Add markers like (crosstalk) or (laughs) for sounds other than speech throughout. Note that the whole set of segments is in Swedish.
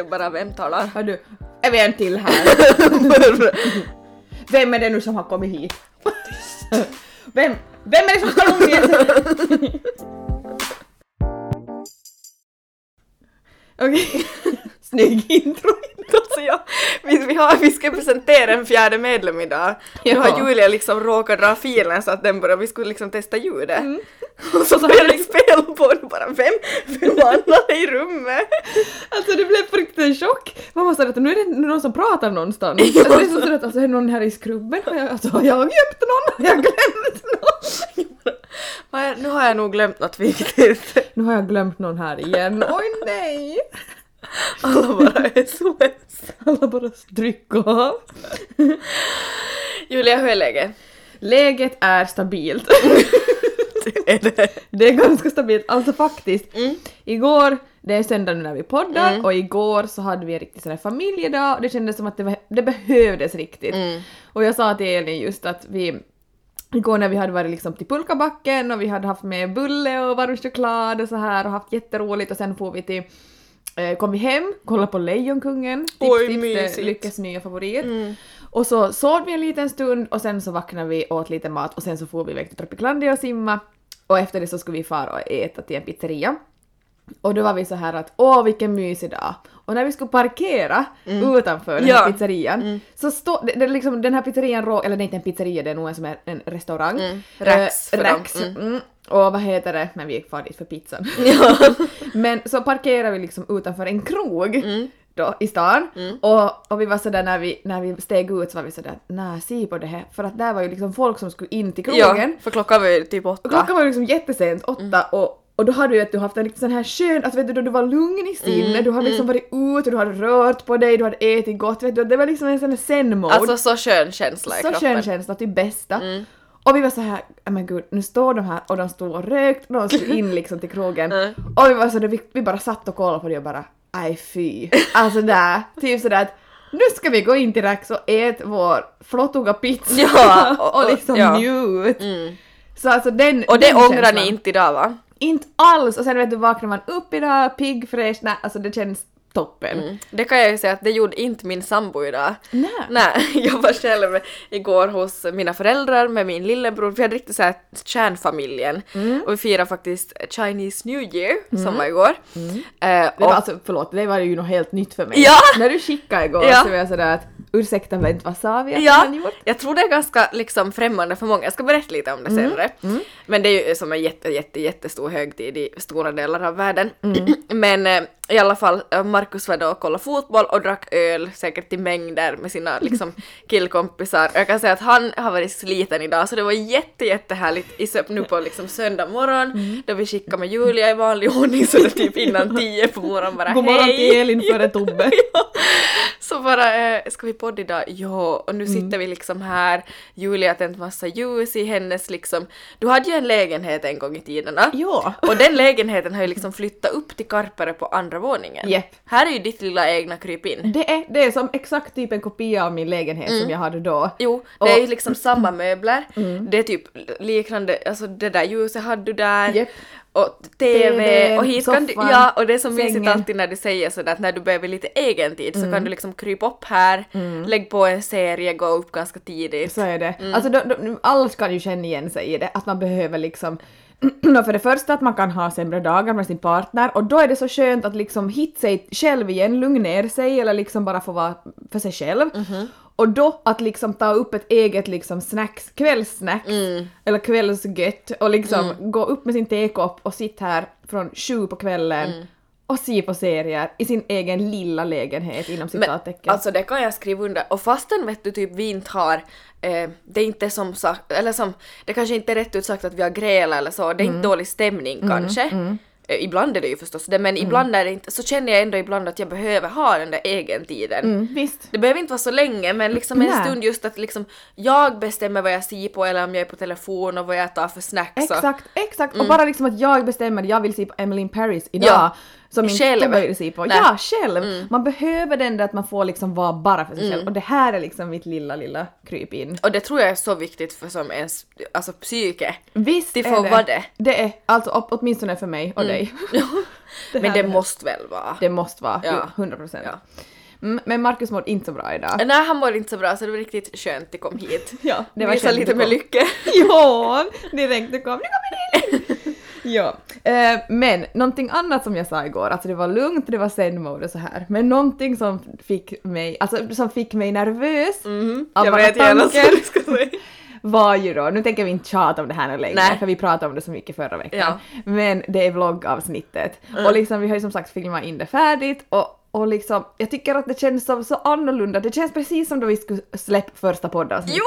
jag bara vem talar? Du, är vi en till här? (laughs) Vem är det nu som har kommit hit? Vem, vem är det som ska umgås? (laughs) Okej, snygg intro. Alltså jag, vi, vi, har, vi ska presentera en fjärde medlem idag. Nu Ja. har Julia liksom råkat dra filen så att den bara, vi skulle liksom testa ljudet. Mm. (laughs) Och så började vi spela på det bara, vem, vem är i rummet? Alltså det blev på riktigt en chock. Mamma sa att nu är det någon som pratar någonstans. (laughs) Alltså, det är så sådär att alltså, är någon här i skrubben? Har jag, alltså, har jag gömt någon? Har jag glömt någon? (laughs) Nu har jag nog glömt något viktigt. Nu har jag glömt någon här igen. Oj nej! Alla bara SOS. Alla bara stryk av. Julia, hur är läget? Läget är stabilt. Det (laughs) är det. Det är ganska stabilt. Alltså faktiskt, Mm. igår, det är söndag nu när vi poddar, Mm. och igår så hade vi en riktig sån här familjedag och det kändes som att det, det behövdes riktigt. Mm. Och jag sa till Elin just att vi Igår när vi hade varit liksom till pulkabacken och vi hade haft med bulle och varm choklad och så här och haft jätteroligt och sen får vi till kom vi hem, kollade på Lejonkungen, tips, Oj, tips, mysigt. Lyckes nya favorit. Mm. Och så sov vi en liten stund och sen så vaknade vi, åt lite mat och sen så får vi iväg till Tropiclandia och simma. Och efter det så skulle vi fara och äta till en pizzeria. Och då var vi så här att åh vilken mysig dag. Och när vi skulle parkera utanför den här Ja. pizzerian så står det, det liksom den här pizzerian eller det är inte en pizzeria det är nog en som är en restaurang. Mm. Rax Eh, dem. Rax. Mm. Mm. Och vad heter det, men vi gick far dit för pizzan. (laughs) Ja. Men så parkerade vi liksom utanför en krog Mm. då, i stan Mm. och, och vi var sådär när vi, när vi steg ut så var vi sådär nej se på det här för att där var ju liksom folk som skulle in till ja, krogen. för klockan var ju typ åtta. Och klockan var ju liksom jättesent, åtta Mm. och och då hade du att du haft en riktigt sån här skön, alltså vet du då du var lugn i sinne, Mm, du hade liksom varit ute, du hade rört på dig, du hade ätit gott, vet du, det var liksom en sån här zen-mode. Alltså så skön känsla i så kroppen. skön känsla, till bästa. Mm. Och vi var så här, "Ja, men gud, nu står de här och de stod och rökt, de skulle in (laughs) liksom till krogen. Mm. Och vi var så där, vi, vi bara satt och kollade på det och bara, aj fy. Alltså där, typ sådär att nu ska vi gå in till Rax och äta vår flottiga pizza Ja, och- och, (laughs) och- liksom ja. njut. Mm. Så alltså den Och det den ångrar känslan. ni inte idag va? Inte alls! Och sen vet du vaknar man upp idag, pigg, fräsch, nej, alltså det känns toppen. Mm. Det kan jag ju säga att det gjorde inte min sambo idag. Nej. Nej, (laughs) jag var själv igår hos mina föräldrar med min lillebror. Vi hade riktigt såhär kärnfamiljen. Mm. Och vi firade faktiskt Chinese New Year som var igår. Eh, Det och, var alltså, förlåt, det var ju något helt nytt för mig. Ja! När du skickade igår Ja. så var jag sådär att ursäkta men vad sa vi att Ja, han gjort? jag tror det är ganska liksom främmande för många. Jag ska berätta lite om det Mm. senare. Men det är ju som en jätte, jätte, jättestor högtid i stora delar av världen. Mm. (clears throat) Men eh, i alla fall, eh, Markus var då och kollade fotboll och drack öl, säkert i mängder med sina liksom, (laughs) killkompisar. Jag kan säga att han har varit sliten idag så det var jätte, jättehärligt i, sö- nu på liksom, söndag morgon Mm. då vi skickade med Julia i vanlig ordning så det typ innan (laughs) tio på morgonen bara God morgon till Elin före (laughs) Tobbe. Ja. Så bara, eh, ska vi podda idag? Ja, och nu Mm. sitter vi liksom här. Julia har tänt massa ljus i hennes liksom... Du hade ju en lägenhet en gång i tiderna. ja. Och den lägenheten har ju liksom flyttat upp till Karpare på andra våningen. Japp. Här är ju ditt lilla egna krypin. Det är, det är som exakt typ en kopia av min lägenhet som jag hade då. Jo, det Och- Mm. är ju liksom samma (clears throat) möbler. Det är typ liknande, alltså det där ljuset hade du där. Japp. Och TV, TVn, och hit kan du, soffan, ja och det är så mysigt alltid när du säger sådär att när du behöver lite egen tid så Mm. kan du liksom krypa upp här, lägg på en serie, gå upp ganska tidigt. Så är det. Alltså då, då, alla kan ju känna igen sig i det, att man behöver liksom (clears throat) för det första att man kan ha sämre dagar med sin partner och då är det så skönt att liksom hitta sig själv igen, lugna ner sig eller liksom bara få vara för sig själv. Och då att liksom ta upp ett eget liksom snacks, kvällssnacks eller kvällsgött och liksom gå upp med sin tekopp och sitta här från sju på kvällen och se på serier i sin egen lilla lägenhet inom Men citattecken. alltså det kan jag skriva under. Och fastän vet du typ vi inte har, eh, det är inte som sagt, eller som, det kanske inte är rätt ut sagt att vi har grälat eller så, det är Mm. inte dålig stämning kanske. Eh, ibland är det ju förstås det, Mm. men ibland är det inte, så känner jag ändå ibland att jag behöver ha den där egen tiden. mm, visst. Det behöver inte vara så länge men liksom en Nej. stund just att liksom jag bestämmer vad jag ser på eller om jag är på telefon och vad jag tar för snacks. och- Exakt, exakt. Och bara liksom att jag bestämmer, jag vill se på Emily in Paris idag. Ja. Som inte Själv. böjde sig på. Nej. Ja, själv! Man behöver den där att man får liksom vara bara för sig själv. Och det här är liksom mitt lilla, lilla kryp in. Och det tror jag är så viktigt för som ens alltså, psyke. Visst Det får det. vara det. Det är, alltså åt- åtminstone för mig och dig. (laughs) Men här det måste väl vara. Det måste vara, Ja. 100 procent. Ja. Mm, men Marcus mådde inte så bra idag. Nej, han mår inte så bra så det var riktigt skönt att du kom hit. Ja, det var Visa lite med lycka. (laughs) Ja, direkt du kom. Nu kommer det in! (laughs) Ja, eh, men någonting annat som jag sa igår, alltså det var lugnt, det var zen-mode och så här, men någonting som fick mig, alltså som fick mig nervös av Mhm. Jag bara vet tanken vad du ska säga. (laughs) var ju då, nu tänker vi inte tjata om det här längre, Nej. för vi pratade om det så mycket förra veckan, Ja. men det är vloggavsnittet. Och liksom vi har ju som sagt filmat in det färdigt och och liksom, jag tycker att det känns som så annorlunda, det känns precis som då vi skulle släppa första poddavsnittet. Jo,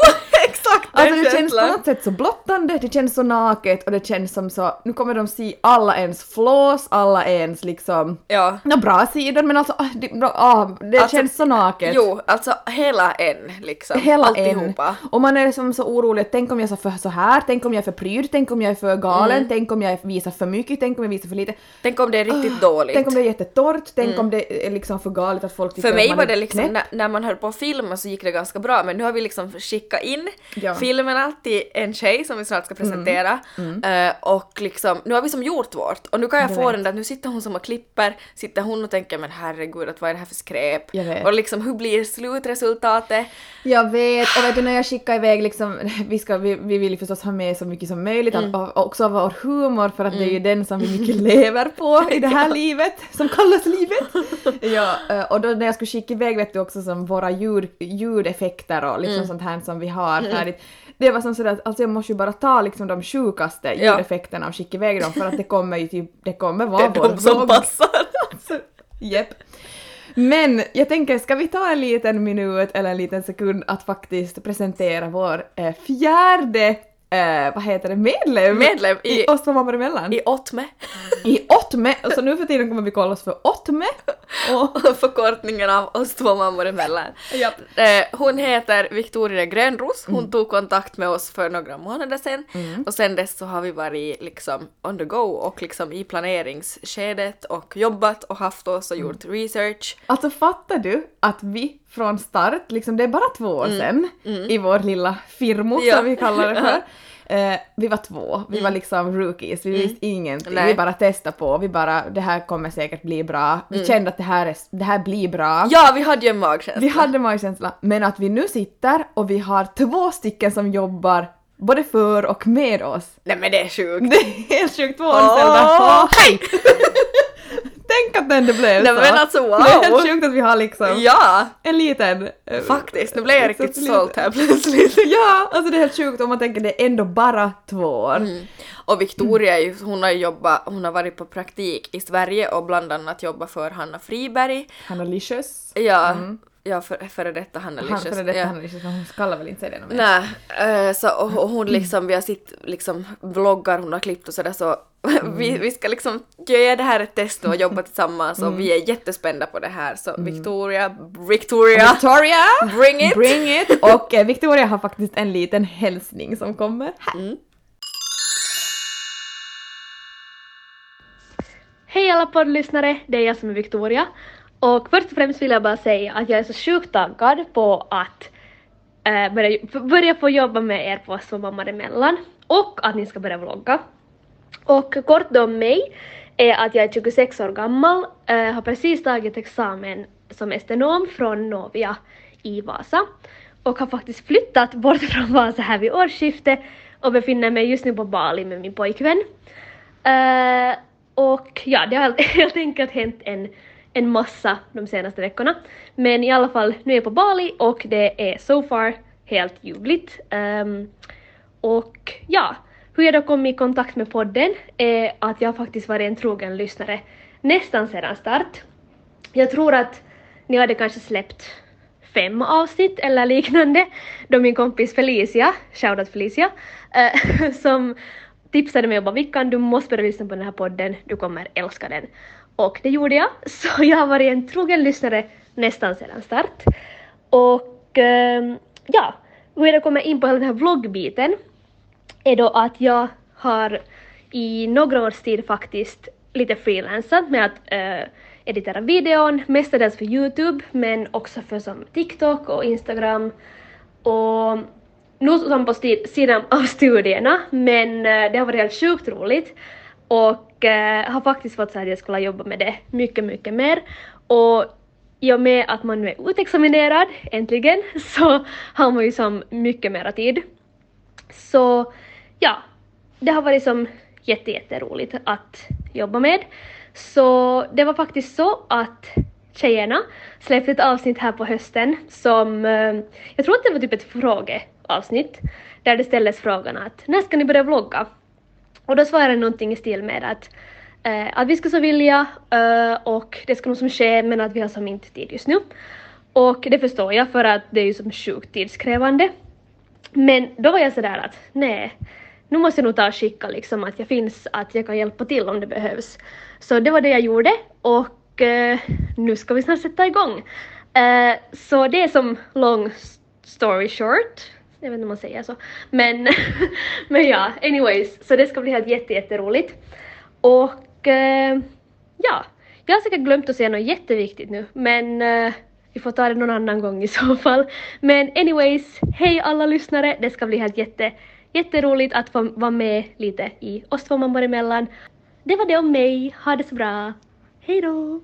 exakt den Alltså det känns på känslan. något sätt så blottande, det känns så naket och det känns som så, nu kommer de se alla ens flås, alla ens liksom, Ja. nå bra sidor men alltså, ah, det, ah, det Alltså, känns så naket. Jo, alltså hela en liksom. Hela Alltihopa. en. Och man är som så orolig, tänk om jag är för, så här, tänk om jag är för pryd, tänk om jag är för galen, Mm. tänk om jag visar för mycket, tänk om jag visar för lite. Tänk om det är riktigt dåligt. Ah, Tänk om det är jättetorrt, tänk om det är liksom för galet att folk tycker För mig att man var är det liksom, när, när man höll på att filma så gick det ganska bra men nu har vi liksom skickat in Ja. filmerna till en tjej som vi snart ska presentera Eh, och liksom, nu har vi som gjort vårt och nu kan jag Jag få vet. den där, nu sitter hon som och klipper, sitter hon och tänker men herregud att vad är det här för skräp? Och liksom hur blir slutresultatet? Jag vet, och vet du när jag skickar iväg liksom, (laughs) vi, ska, vi, vi vill förstås ha med så mycket som möjligt, Mm. och och också vår humor för att det är ju den som vi (laughs) mycket lever på i det här livet, som kallas livet. (laughs) Ja, eh, och då när jag skulle skicka iväg vet du också som våra ljud, ljudeffekter och Mm. liksom sånt här som vi har färdigt. Det var som sådär att alltså jag måste ju bara ta liksom de sjukaste ljudeffekterna och skicka iväg dem för att det kommer ju typ, det kommer vara Det är vår de som vlogg. passar. (laughs) Så, Jepp. Men jag tänker, ska vi ta en liten minut eller en liten sekund att faktiskt presentera vår eh, fjärde, eh, vad heter det, medlem? Medlem i- i oss mammor emellan. I Otme. I Ottme, så nu för tiden kommer vi kalla oss för Ottme. Och, (laughs) Och förkortningen av oss två mammor emellan. Japp. Eh, hon heter Victoria Grönros, hon tog kontakt med oss för några månader sedan och sen dess så har vi varit liksom on the go och liksom i planeringsskedet och jobbat och haft oss och gjort research. alltså fattar du att vi från start, liksom det är bara två år sedan i vår lilla firmo Ja. som vi kallar det för. (laughs) Eh, vi var två, vi var liksom rookies, vi visste ingenting, Nej. vi bara testade på, vi bara det här kommer säkert bli bra, vi kände att det här, är, det här blir bra. Ja, vi hade ju en magkänsla. Vi hade magkänsla, men att vi nu sitter och vi har två stycken som jobbar både för och med oss. Nej men det är sjukt. Det är helt sjukt, två anställda. Åh, hej! (laughs) Tänk att den det blev Nej så. men alltså Det är helt wow! sjukt att vi har liksom Ja! en liten... eh, Faktiskt, nu blev jag riktigt lite- stolt här plötsligt. (laughs) Ja, alltså det är helt sjukt om man tänker det är ändå bara två år. Mm. Och Victoria, ju- hon har jobbat, hon har varit på praktik i Sverige och bland annat jobbat för Hanna Friberg. Hanna Licious. Ja, ja för, före detta Hanna Mm. Han, Licious. för det ja. Hanna Licious, hon kallar väl inte sig det något mer. Nej, eh, så och, och hon liksom, vi har sitt liksom vloggar hon har klippt och sådär så (laughs) Mm. vi, vi ska liksom göra det här ett test och (laughs) jobba tillsammans och vi är jättespända på det här så Victoria, Victoria, Victoria! bring it! Bring it! Och eh, Victoria har faktiskt en liten hälsning som kommer här. Mm. Hej alla poddlyssnare, det är jag som är Victoria. Och först och främst vill jag bara säga att jag är så sjukt taggad på att äh, börja, börja få jobba med er på Små mammor emellan och att ni ska börja vlogga. Och kort då om mig är att jag är 26 år gammal, äh, har precis tagit examen som estenom från Novia i Vasa och har faktiskt flyttat bort (laughs) från Vasa här vid årsskiftet och befinner mig just nu på Bali med min pojkvän. Äh, och ja, det har helt (laughs) enkelt hänt en, en massa de senaste veckorna. Men i alla fall, nu är jag på Bali och det är so far helt ljuvligt. Um, och ja, hur jag då kom i kontakt med podden är att jag faktiskt varit en trogen lyssnare nästan sedan start. Jag tror att ni hade kanske släppt fem avsnitt eller liknande då min kompis Felicia, shoutout Felicia, eh, (laughs) som tipsade mig och bara Vickan du måste börja lyssna på den här podden, du kommer älska den. Och det gjorde jag, (laughs) så jag har varit en trogen lyssnare nästan sedan start. Och ehm, ja, hur jag kommer in på hela den här vloggbiten är då att jag har i några års tid faktiskt lite frilansat med att eh, editera videon, mestadels för Youtube men också för som TikTok och Instagram. Och nu som på sidan av (laughs) studierna men eh, det har varit helt sjukt roligt och eh, har faktiskt fått så att jag skulle jobba med det mycket, mycket mer och i och med att man nu är utexaminerad äntligen (laughs) så har man ju som mycket mera tid. Så ja, det har varit som jätte, jätteroligt att jobba med. Så det var faktiskt så att tjejerna släppte ett avsnitt här på hösten som, eh, jag tror att det var typ ett frågeavsnitt där det ställdes frågan att när ska ni börja vlogga? Och då svarade någonting i stil med att, eh, att vi skulle så vilja eh, och det ska nog som ske men att vi har som inte tid just nu. Och det förstår jag för att det är ju som sjukt tidskrävande. Men då var jag sådär att nej, nu måste jag nog ta och skicka liksom att jag finns, att jag kan hjälpa till om det behövs. Så det var det jag gjorde och eh, nu ska vi snart sätta igång. Eh, så det är som long story short, jag vet inte om man säger så. Men, (laughs) men ja, anyways, så det ska bli helt jätte, jätteroligt. Och eh, ja, jag har säkert glömt att säga något jätteviktigt nu, men eh, vi får ta det någon annan gång i så fall. Men anyways, hej alla lyssnare, det ska bli helt jätte, jätteroligt att få vara med lite i oss två mammor emellan. Det var det om mig, ha det så bra, hej då!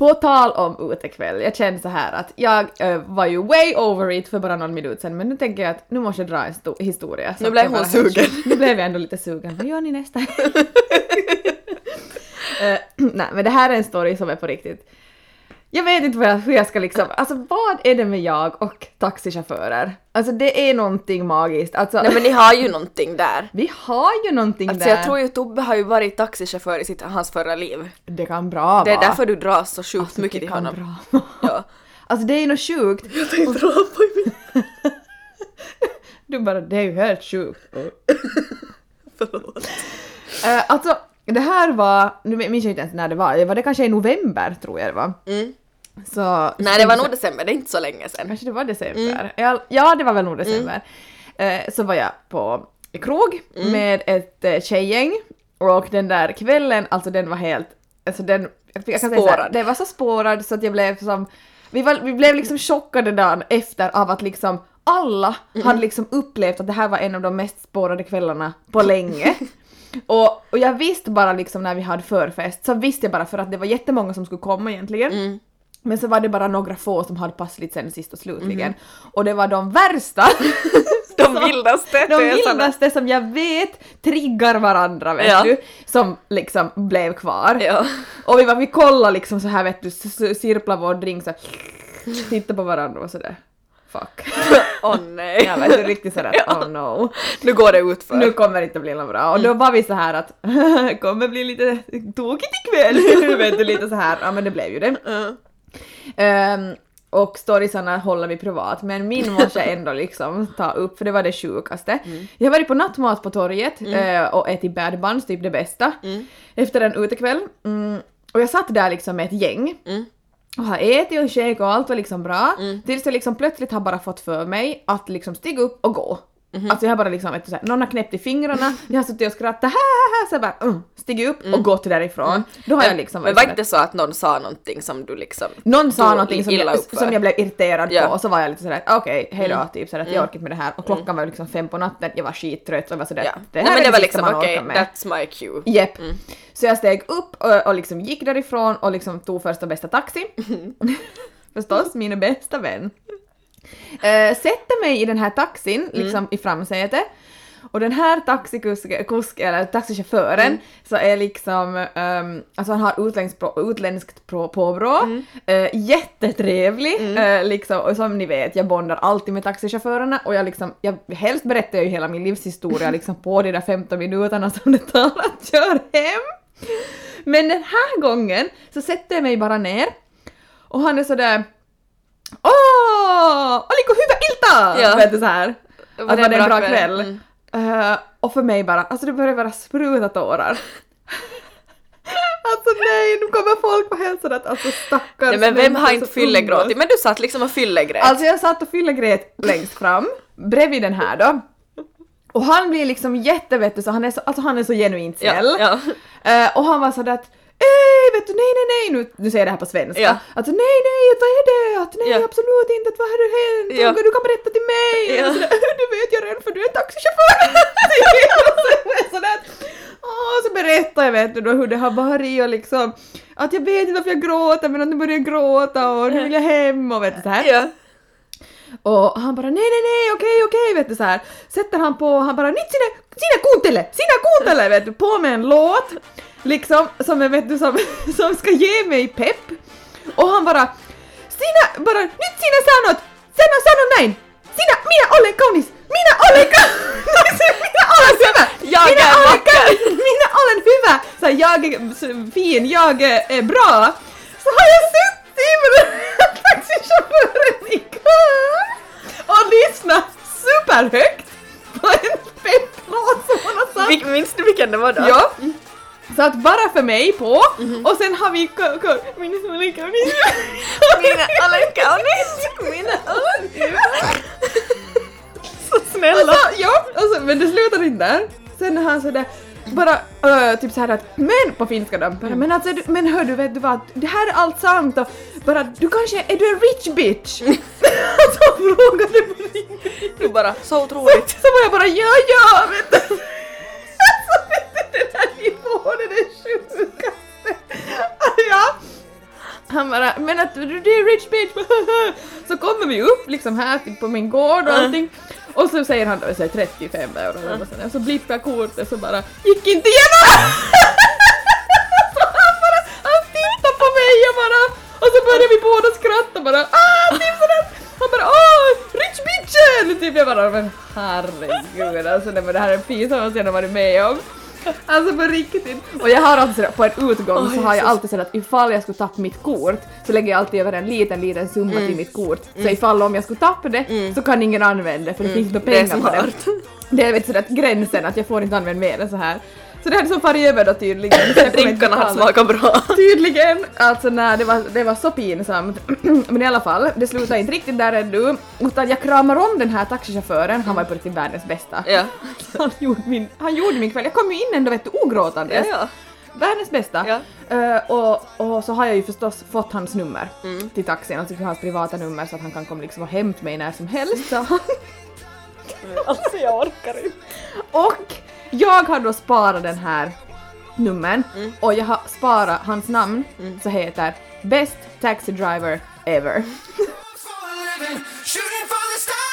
På tal om utekväll, jag kände så här att jag eh, var ju way over it för bara någon minut sedan men nu tänker jag att nu måste jag dra en sto- historia. så Nu blev hon sugen. Nu blev jag ändå lite sugen. Vad gör ni nästa (laughs) Eh, Nej men det här är en story som är på riktigt. Jag vet inte vad jag, hur jag ska liksom, alltså vad är det med jag och taxichaufförer? Alltså det är någonting magiskt. Alltså, Nej men ni har ju någonting där. (laughs) vi har ju någonting Alltså där. jag tror ju Tobbe har ju varit taxichaufför i sitt, hans förra liv. Det kan bra Det är vara. därför du dras så sjukt Alltså, mycket det till honom. bra. Ja. (laughs) Alltså det är nog sjukt. Jag tänkte dra på min... (laughs) Du bara, det är ju helt sjukt. Förlåt. Uh, alltså, det här var, nu minns jag inte ens när det var, det var det kanske i november tror jag det var. Mm. Så, Nej det var nog december, det är inte så länge sedan. Kanske det var december. Ja, ja, det var väl nog december. Eh, så var jag på krog med ett uh, tjejgäng och den där kvällen, alltså den var helt, alltså den, jag kan säga så här, Spårad. den var så spårad så att jag blev som, vi, var, vi blev liksom chockade dagen efter av att liksom alla hade liksom upplevt att det här var en av de mest spårade kvällarna på länge. (laughs) Och, och jag visste bara liksom när vi hade förfest, så visste jag bara för att det var jättemånga som skulle komma egentligen. Mm. Men så var det bara några få som hade passligt sen sist och slutligen. Och det var de värsta, (laughs) De (laughs) vildaste de vildaste som jag vet triggar varandra vet Ja. du, som liksom blev kvar. Ja. Och vi var, vi kollade liksom så här vet du, sirpla vår drink så titta på varandra och sådär. Fuck. (laughs) Åh nej. Jag vet riktigt sådär Ja. oh no. Nu går det utför. Nu kommer det inte bli något bra. Och Mm. då var vi så här att kommer bli lite tokigt ikväll. vet du, lite så här. Ja men det blev ju det. Ja. Ehm, och storiesarna håller vi privat, men min måste (laughs) ändå liksom ta upp för det var det sjukaste. Mm. Jag har varit på nattmat på torget eh, och ätit bad buns, typ det bästa, Mm. efter en utekväll. Mm, och jag satt där liksom med ett gäng Mm. och har ätit och käkat och allt var liksom bra. Mm. Tills jag liksom plötsligt har bara fått för mig att liksom stiga upp och gå. Mhm. Alltså jag har bara liksom, vet du, så här, någon har knäppt i fingrarna, jag har suttit och skrattat, så jag bara uh, stigit upp och gått därifrån. Då har jag liksom Mm. Men varit var så inte så att någon sa någonting som du liksom... någon sa någonting som jag, som jag blev irriterad Ja. på och så var jag lite sådär okej, hejdå, Mm. typ sådär att jag orkar inte med det här och klockan var liksom fem på natten, jag var skittrött och var sådär Ja. det här Nej, men är det var sista liksom okej, med. that's my cue. Jepp. Mm. Så jag steg upp och, och liksom gick därifrån och liksom tog första bästa taxi. (laughs) Förstås, min bästa vän. Uh, sätter mig i den här taxin, Mm. liksom i framsätet. Och den här taxikusk, kusk, eller taxichauffören Mm. så är liksom, um, alltså han har utländskt, utländskt påbrå, Mm. eh, jättetrevlig, eh, liksom, och som ni vet, jag bondar alltid med taxichaufförerna och jag liksom, jag helst berättar jag ju hela min livshistoria (laughs) liksom på de där 15 minuterna som det tar att köra hem. Men den här gången så sätter jag mig bara ner och han är sådär Åh! Oliko hyvä ilta! Ja. Vet du så här. Var Att var det en bra bra kväll? kväll. Eh, och för mig bara, alltså det börjar bara spruta tårar. (laughs) alltså nej, nu kommer folk och hälsar att alltså stackars Nej, men vem har inte fyllegråtit? Men du satt liksom och fyllegrät. Alltså jag satt och fyllegrät längst fram, bredvid den här då. Och han blir liksom jättevettig så han är så, alltså han är så genuint Ja, snäll. ja. Eh, och han var sådär att Ej, vet du, nej, nej, nej, nu, nu säger jag det här på svenska. Ja. Alltså nej, nej, vad är det? Att nej, Ja. absolut inte, att vad har det hänt? Ja. Du kan berätta till mig! Ja. Och sådär, du vet jag redan för du är taxichaufför! (laughs) och så sådär åh, så berättar jag vet du då hur det har varit och liksom att jag vet inte varför jag gråter men att nu börjar jag gråta och nu vill jag hem och vet du så här. Ja. Och han bara nej nej nej okej okej vet du så här. Sätter han på, han bara nyt sinä, sinä kuuntele, sinä kuuntele vet du, på med en låt liksom som vet du som, (laughs) som ska ge mig pepp. Och han bara sinä, bara nyt sinä sanot, sinä sano näin, sinä, minä olen kaunis, minä olen kaunis, (laughs) minä olen hyvä, (laughs) Jag minä olen kaunis, minä olen hyvä, så jag är fin, jag är, bra. Så har jag suttit med den här taxichauffören i kör och lyssnat superhögt på en pepplåt som hon har satt. Vil- Minns du vilken det var då? Ja. Så att bara för mig på och sen har vi min olika Mina kaunis, mina alla Så snälla. Alltså, ja, alltså, men det slutar inte där. Sen är han sådär bara uh, typ såhär att men på finska då, bara, men alltså du- men hör du vet du vad, det här är allt sant och bara du kanske, är du en rich bitch? och (laughs) så frågade på riktigt. Du bara, så otroligt. Så var jag bara ja ja vet du. (laughs) alltså vet du här Han bara, men att du är rich bitch, (laughs) så kommer vi upp liksom här typ på min gård och allting. Och så säger han då så här 35 euro eller något sånt så blippar jag kortet så bara gick inte igenom! (laughs) så han bara, han tittar på mig och bara, och så börjar vi båda skratta bara ah, typ sådär. Han bara åh, rich bitchen! Typ jag bara men herregud alltså nej, men det här är det pinsammaste jag har varit med om. Alltså på riktigt. Och jag har alltid sådär, på en utgång Åh, så har jag alltid sådär att ifall jag skulle tappa mitt kort så lägger jag alltid över en liten liten summa Mm. till mitt kort. Så ifall om jag skulle tappa det så kan ingen använda det för det finns inte Mm. Det pengar på det. Det är vet, sådär gränsen att jag får inte använda mer än så här. Så det hade som farit över då tydligen. (laughs) Drinkarna har betala. smakat bra. Tydligen! Alltså nej, det var, det var så pinsamt. (clears throat) Men i alla fall, det slutade inte riktigt där ännu. Utan jag kramar om den här taxichauffören, han var ju på riktigt världens bästa. Ja. (laughs) Han, gjorde min, han gjorde min kväll, jag kom ju in ändå vet du ogråtandes. Ja, ja. Världens bästa. Ja. Eh, och, och så har jag ju förstås fått hans nummer Mm. till taxin, alltså hans privata nummer så att han kan komma liksom och hämta mig när som helst. sa han. (laughs) Alltså jag orkar inte. Och jag har då sparat den här numren Mm. och jag har sparat hans namn så heter Best Taxi Driver Ever. (laughs) for a living. Shooting for the stars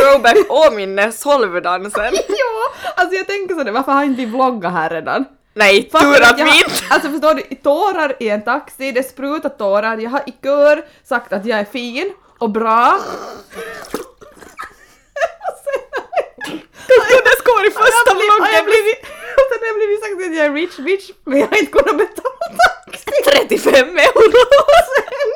throwback åminne solvdansen. (laughs) ja, alltså jag tänker sådär, varför har inte vi vloggat här redan? Nej, tur att vi inte... Alltså förstår du, tårar i en taxi, det sprutar tårar, jag har i kör sagt att jag är fin och bra. Det ska vara i första jag vloggen. blivit, sen har jag blivit sagt att jag är rich bitch, men jag har inte kunnat betala taxi. 35 euro. Och sen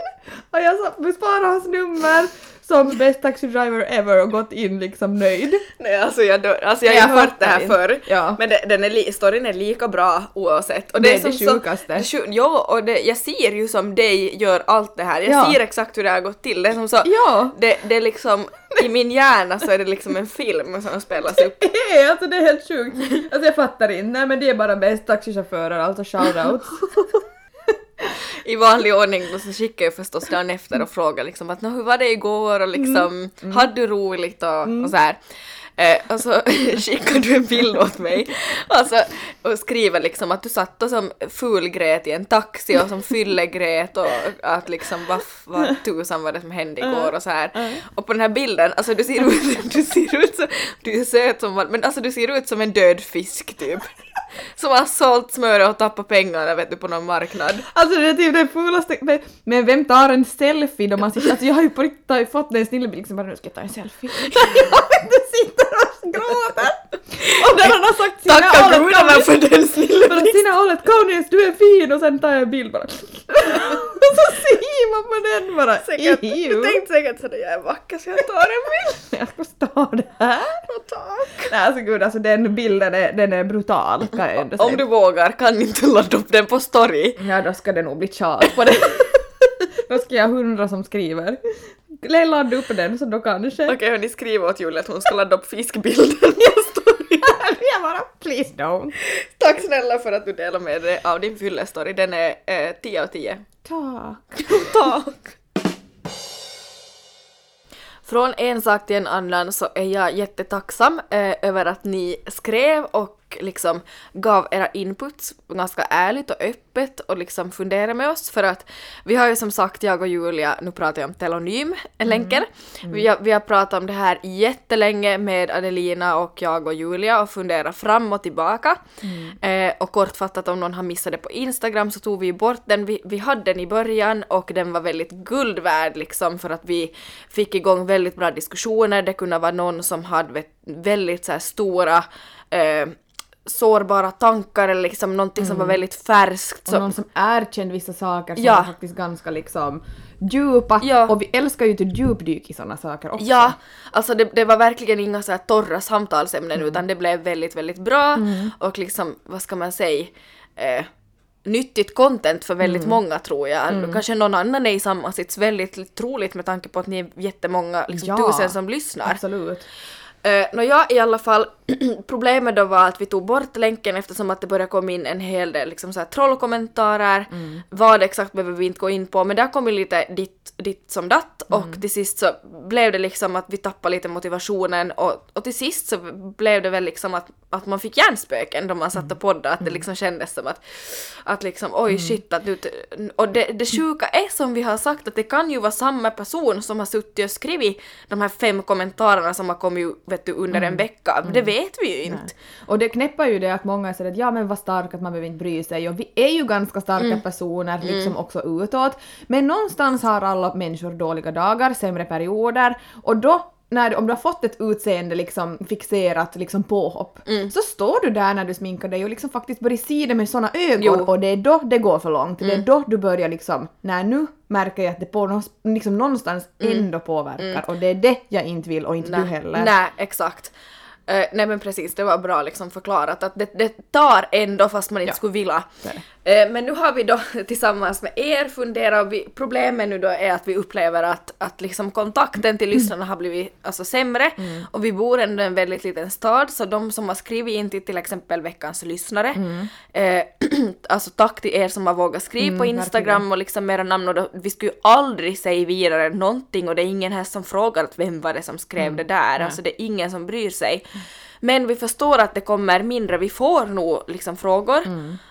har jag besparat hans nummer som best taxi driver ever och gått in liksom nöjd. Nej alltså jag dör. Alltså jag har Jag ju hört det här inte. förr. Ja. Men det, den är li, storyn är lika bra oavsett. Och Det är som det så- sjukaste. det sju- ja, och det, jag ser ju som dig gör allt det här. Jag Ja. ser exakt hur det har gått till. Det är som så... Ja. Det, det är liksom... I min hjärna så är det liksom en film som spelas upp. (laughs) Nej, alltså det är helt sjukt. Alltså jag fattar inte. Nej men det är bara bäst taxichaufförer, alltså shoutouts. (laughs) (laughs) I vanlig ordning då så skickar jag förstås dagen efter och frågar liksom att "Nå, hur var det igår? Och liksom hade du roligt? Och, och så här. Eh, och så (laughs) skickar du en bild åt mig. Alltså, och skriver liksom att du satt och som fulgrät i en taxi och som fyllegrät och att liksom vad, vad tusan var det som hände igår? Och så här. Och på den här bilden, alltså du ser ut, (laughs) du ser ut som, du är söt som men alltså du ser ut som en död fisk typ. Som har sålt smöret och tappat pengarna vet du på någon marknad. Alltså det är typ det fulaste, men, men vem tar en selfie då man sitter, alltså jag har ju på riktigt fått den snille bild liksom bara nu ska jag ta en selfie. (laughs) jag vet, du sitter och gråter! Och när han har sagt sina Tacka gudarna för den att sina ålet Kaunis du är fin och sen tar jag en bild bara. och så ser man på den bara. Säkert, du tänkte säkert sådär jag är vacker så jag tar en bild. (laughs) Jag ska stå där. Och tack. Nej alltså gud alltså den bilden är, den är brutal kan jag ändå säga. Om du vågar kan inte ladda upp den på story. Ja, då ska det nog bli tjat på det. (laughs) då ska jag ha hundra som skriver. Ladda upp den så då kanske. Okej hörni, skriv åt Julia att hon ska ladda upp fiskbilden (laughs) jag bara please don't. Tack snälla för att du delar med dig av din fyllestory. Den är eh, 10 av 10. Tack. (laughs) Tack! Från en sak till en annan så är jag jättetacksam eh, över att ni skrev och liksom gav era inputs ganska ärligt och öppet och liksom funderade med oss. För att vi har ju som sagt, jag och Julia, nu pratar jag om telonym-länken, vi, har, vi har pratat om det här jättelänge med Adelina och jag och Julia och funderat fram och tillbaka. Eh, och kortfattat om någon har missat det på Instagram så tog vi bort den, vi, vi hade den i början och den var väldigt guld värd liksom för att vi fick igång väldigt bra diskussioner, det kunde vara någon som hade väldigt så stora eh, sårbara tankar eller liksom någonting som var väldigt färskt. Och Så, någon som erkände vissa saker som Ja. är faktiskt ganska liksom djupa. Ja. Och vi älskar ju till djupdyk i sådana saker också. Ja, alltså det, det var verkligen inga så här torra samtalsämnen utan det blev väldigt, väldigt bra och liksom, vad ska man säga, eh, nyttigt content för väldigt många tror jag. Kanske någon annan är i samma sits, väldigt troligt med tanke på att ni är jättemånga, liksom Ja. tusen som lyssnar. Absolut. Uh, Nå ja, i alla fall, (clears throat) problemet då var att vi tog bort länken eftersom att det började komma in en hel del liksom så här trollkommentarer. Vad exakt behöver vi inte gå in på, men där kom ju lite ditt, ditt som datt. Och till sist så blev det liksom att vi tappade lite motivationen. Och, och till sist så blev det väl liksom att, att man fick hjärnspöken då man satt och poddade, att det liksom kändes som att, att liksom oj shit att nu, och det, det sjuka är som vi har sagt att det kan ju vara samma person som har suttit och skrivit de här fem kommentarerna som har kommit vet du, under en vecka. Det vet vi ju inte. Och det knäpper ju det att många säger att ja men vad stark att man behöver inte bry sig och vi är ju ganska starka personer liksom också utåt. Men någonstans har alla människor dåliga dagar, sämre perioder och då när, om du har fått ett utseende liksom fixerat liksom påhopp så står du där när du sminkar dig och liksom faktiskt börjar se det med såna ögon Jo. och det är då det går för långt. Det är då du börjar liksom, nej nu märker jag att det på, liksom någonstans ändå påverkar och det är det jag inte vill och inte du heller. Nej, exakt. Eh, nej men precis, det var bra liksom förklarat att det, det tar ändå fast man inte Ja. skulle vilja. Eh, men nu har vi då (laughs) tillsammans med er funderat och vi, problemet nu då är att vi upplever att, att liksom kontakten till lyssnarna har blivit alltså sämre. Och vi bor ändå i en väldigt liten stad så de som har skrivit in till till exempel veckans lyssnare, eh, (clears throat) alltså tack till er som har vågat skriva på Instagram och liksom era namn. Och då, vi skulle ju aldrig säga vidare någonting och det är ingen här som frågar att vem var det som skrev det där, alltså det är ingen som bryr sig. Men vi förstår att det kommer mindre, vi får nog liksom frågor.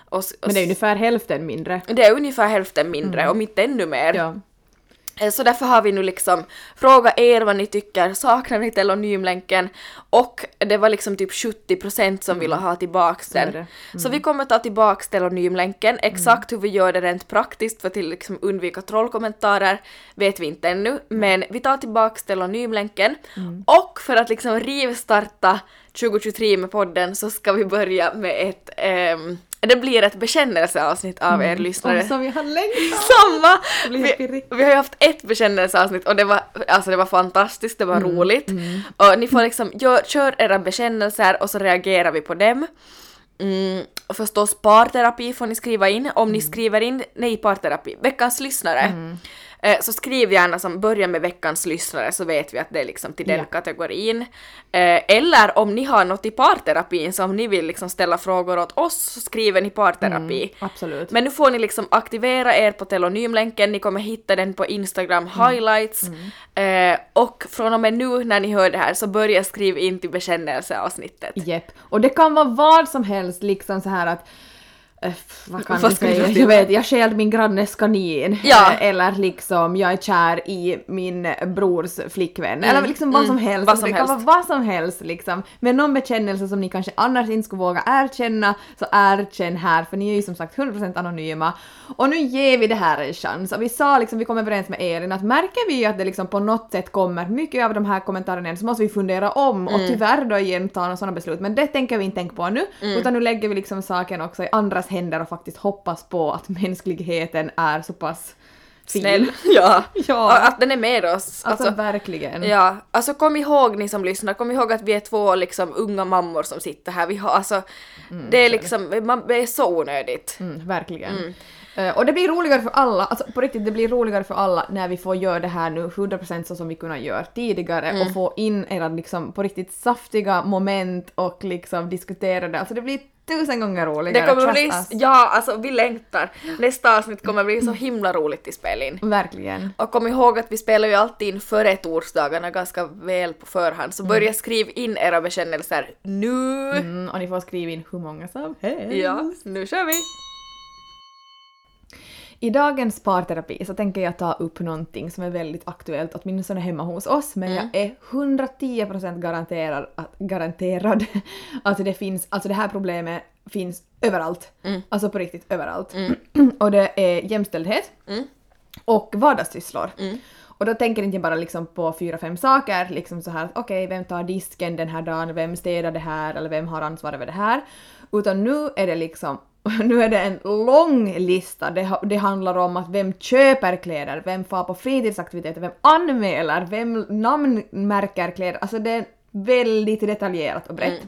Och, s- och Men det är ungefär hälften mindre. det är ungefär hälften mindre, om inte ännu mer. Ja. Eh, Så därför har vi nu liksom frågat er vad ni tycker, saknar ni telonymlänken? Och det var liksom typ 70% som ville ha tillbaks den. det. Så vi kommer ta tillbaks telonymlänken. Exakt hur vi gör det rent praktiskt för att till liksom undvika trollkommentarer vet vi inte ännu. Men vi tar tillbaks telonymlänken. Och för att liksom rivstarta 2023 med podden så ska vi börja med ett ehm, det blir ett bekännelseavsnitt av er lyssnare. Och som vi har längtat! (laughs) Samma! Vi, vi har ju haft ett bekännelseavsnitt och det var, alltså det var fantastiskt, det var Mm, roligt. Och ni får liksom, gör, kör era bekännelser och så reagerar vi på dem. Mm, och förstås parterapi får ni skriva in. Om Mm. ni skriver in, nej parterapi, veckans lyssnare. Eh, så skriv gärna som börjar med veckans lyssnare så vet vi att det är liksom till den Ja. kategorin. Eh, eller om ni har något i parterapin som ni vill liksom ställa frågor åt oss så skriver ni parterapi. Mm, absolut. Men nu får ni liksom aktivera er på telonymlänken, ni kommer hitta den på Instagram highlights. Eh, och från och med nu när ni hör det här så börja skriva in till bekännelseavsnittet. Jepp. Och det kan vara vad som helst, liksom så här att vad kan Vad säga? Jag vet, jag stjäl min grannes kanin. Ja. Eh, Eller liksom, jag är kär i min brors flickvän. Eller liksom vad som helst. Mm. vad som det kan helst. vara vad som helst liksom. Men någon bekännelse som ni kanske annars inte skulle våga erkänna, så erkänn här, för ni är ju som sagt 100% anonyma. Och nu ger vi det här en chans. Och vi sa liksom, vi kom överens med Elin att märker vi att det liksom på något sätt kommer mycket av de här kommentarerna igen så måste vi fundera om Mm. och tyvärr då igen ta några sådana beslut. Men det tänker vi inte tänka på nu, Mm. utan nu lägger vi liksom saken också i andras händer och faktiskt hoppas på att mänskligheten är så pass fin. Snäll. (laughs) Ja. Ja. Att den är med oss. Alltså, Alltså, verkligen. Ja, alltså kom ihåg ni som lyssnar, kom ihåg att vi är två liksom unga mammor som sitter här. Vi har alltså, det är liksom, man, det är så onödigt. Mm, verkligen. Eh, och det blir roligare för alla, alltså på riktigt det blir roligare för alla när vi får göra det här nu 100% så som vi kunnat göra tidigare Mm. och få in era liksom på riktigt saftiga moment och liksom diskutera det. Alltså det blir tusen gånger roligare. Det kommer bli, ja alltså vi längtar. Nästa avsnitt kommer bli så himla roligt att spela in. Verkligen. Och kom ihåg att vi spelar ju alltid in före torsdagarna ganska väl på förhand, så börja skriva in era bekännelser nu! Mm, och ni får skriva in hur många som helst. Ja, nu kör vi! I dagens parterapi så tänker jag ta upp någonting som är väldigt aktuellt, åtminstone hemma hos oss, men jag är 110% garanterad att, garanterad (laughs) att det finns, alltså det här problemet finns överallt. Alltså på riktigt överallt. (clears throat) och det är jämställdhet och vardagssysslor. Och då tänker inte jag bara liksom på fyra, fem saker, liksom så här att okej, vem tar disken den här dagen, vem städar det här eller vem har ansvar över det här? Utan nu är det liksom (laughs) nu är det en lång lista. Det, det handlar om att vem köper kläder, vem far på fritidsaktiviteter, vem anmäler, vem namnmärker kläder. Alltså det är väldigt detaljerat och brett.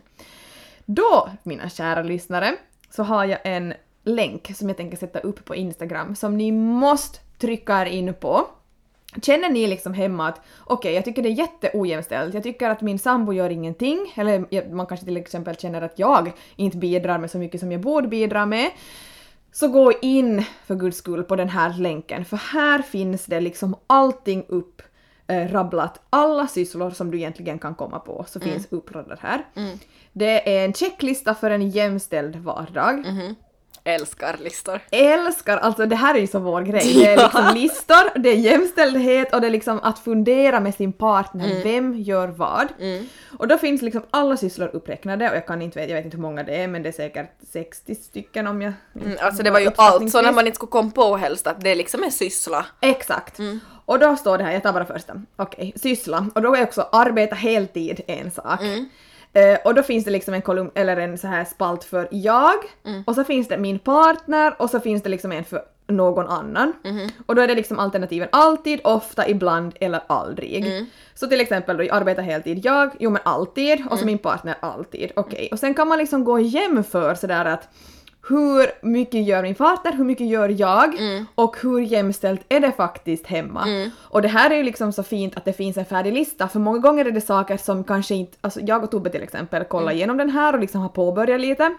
Då, mina kära lyssnare, så har jag en länk som jag tänker sätta upp på Instagram som ni måste trycka er in på. Känner ni liksom hemma att okej, jag tycker det är jätteojämställt, jag tycker att min sambo gör ingenting, eller man kanske till exempel känner att jag inte bidrar med så mycket som jag borde bidra med, så gå in för guds skull på den här länken, för här finns det liksom allting upp eh, rabblat. Alla sysslor som du egentligen kan komma på så finns uppradade här. Det är en checklista för en jämställd vardag. Älskar listor. Älskar, alltså det här är ju så vår grej. Det är liksom (laughs) listor, det är jämställdhet och det är liksom att fundera med sin partner, vem gör vad. Och då finns liksom alla sysslor uppräknade och jag kan inte, jag vet inte hur många det är men det är säkert 60 stycken om jag... Mm, alltså det var ju allt, så när man inte skulle komma på helst att det är liksom en syssla. Exakt. Och då står det här, jag tar bara första. Okej, syssla. Och då är också arbeta heltid en sak. Eh, och då finns det liksom en kolumn, eller en så här spalt för jag, och så finns det min partner, och så finns det liksom en för någon annan. Och då är det liksom alternativen alltid, ofta, ibland eller aldrig. Så till exempel då, jag arbetar heltid jag, jo men alltid, och så min partner alltid. Okej, och sen kan man liksom gå och jämföra sådär att hur mycket gör min partner, hur mycket gör jag? Och hur jämställt är det faktiskt hemma? Och det här är ju liksom så fint att det finns en färdig lista för många gånger är det saker som kanske inte, alltså jag och Tobbe till exempel kollar igenom den här och liksom har påbörjat lite.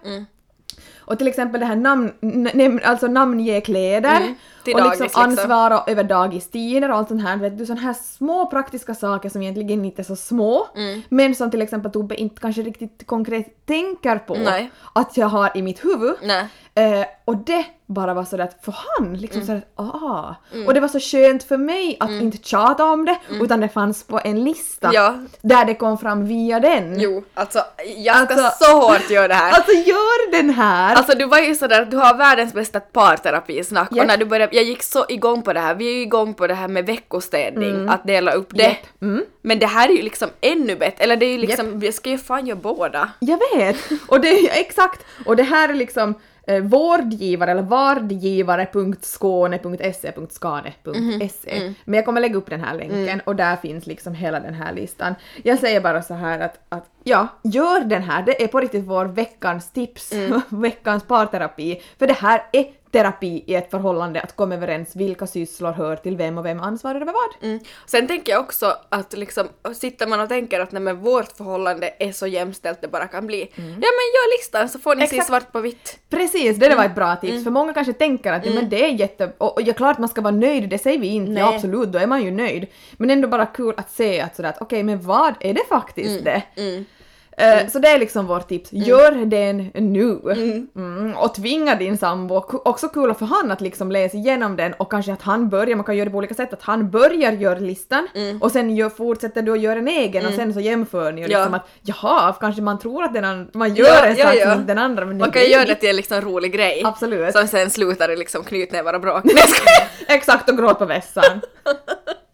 Och till exempel det här namn, alltså namnge kläder Till och dagis, liksom liksom. ansvara över dagistider och allt sånt här. Vet du, sådana här små praktiska saker som egentligen inte är så små men som till exempel Tobbe inte kanske riktigt konkret tänker på Nej. att jag har i mitt huvud. Nej. Eh, och det bara var sådär att för han liksom sådär att ah. Och det var så skönt för mig att inte tjata om det utan det fanns på en lista Ja. där det kom fram via den. Jo, alltså jag ska Alltså- så hårt göra det här. (laughs) Alltså gör den här! Alltså du var ju sådär att du har världens bästa parterapisnack Japp. och när du började, jag gick så igång på det här, vi är ju igång på det här med veckostädning, att dela upp det. Japp. Mm. Men det här är ju liksom ännu bättre, eller det är ju liksom, vi ska ju fan göra båda. Jag vet! (laughs) Och det är exakt! Och det här är liksom eh, vårdgivare eller vardgivare.skåne.se.skane.se Men jag kommer lägga upp den här länken och där finns liksom hela den här listan. Jag säger bara så här att, att ja, gör den här. Det är på riktigt vår veckans tips, (laughs) veckans parterapi. För det här är terapi i ett förhållande att komma överens vilka sysslor hör till vem och vem ansvarar över vad. Mm. Sen tänker jag också att liksom, sitter man och tänker att nej, men vårt förhållande är så jämställt det bara kan bli. Ja men gör listan så får ni se Exakt. svart på vitt. Precis, det var ett bra tips för många kanske tänker att ja, men det är jätte... Och, och ja, klart man ska vara nöjd, det säger vi inte, Nej. ja, absolut, då är man ju nöjd. Men ändå bara kul att se att sådär att okej, men vad är det faktiskt det? Mm. Eh, Så det är liksom vårt tips, gör den nu! Mm. Och tvinga din sambo, också kul för han att liksom läsa igenom den och kanske att han börjar, man kan göra det på olika sätt, att han börjar göra listan och sen gör, fortsätter du att göra en egen och sen så jämför ni och Ja. liksom att jaha, kanske man tror att den an- man gör Ja, en ja, sak ja. som inte den andra men Man kan ju göra det till en liksom rolig grej. Absolut. Som sen slutar i liksom knytnävar och bråk. (laughs) Exakt, och gråt på vässan. (laughs)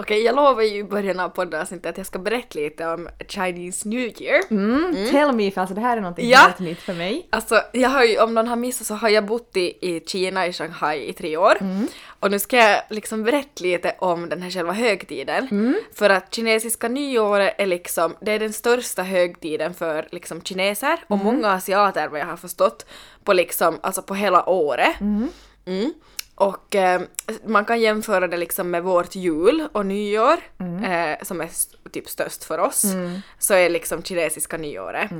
Okej, jag lovar ju i början av poddavsnittet att jag ska berätta lite om Chinese New Year. Mm. Tell me för alltså det här är någonting Ja. helt nytt för mig. Alltså, jag har ju, om någon har missat så har jag bott i, i Kina, i Shanghai i tre år. Och nu ska jag liksom berätta lite om den här själva högtiden. För att kinesiska nyåret är liksom, det är den största högtiden för liksom kineser och många asiater vad jag har förstått på liksom, alltså på hela året. Mm. Och eh, man kan jämföra det liksom med vårt jul och nyår eh, som är st- typ störst för oss. Så är liksom kinesiska nyåret.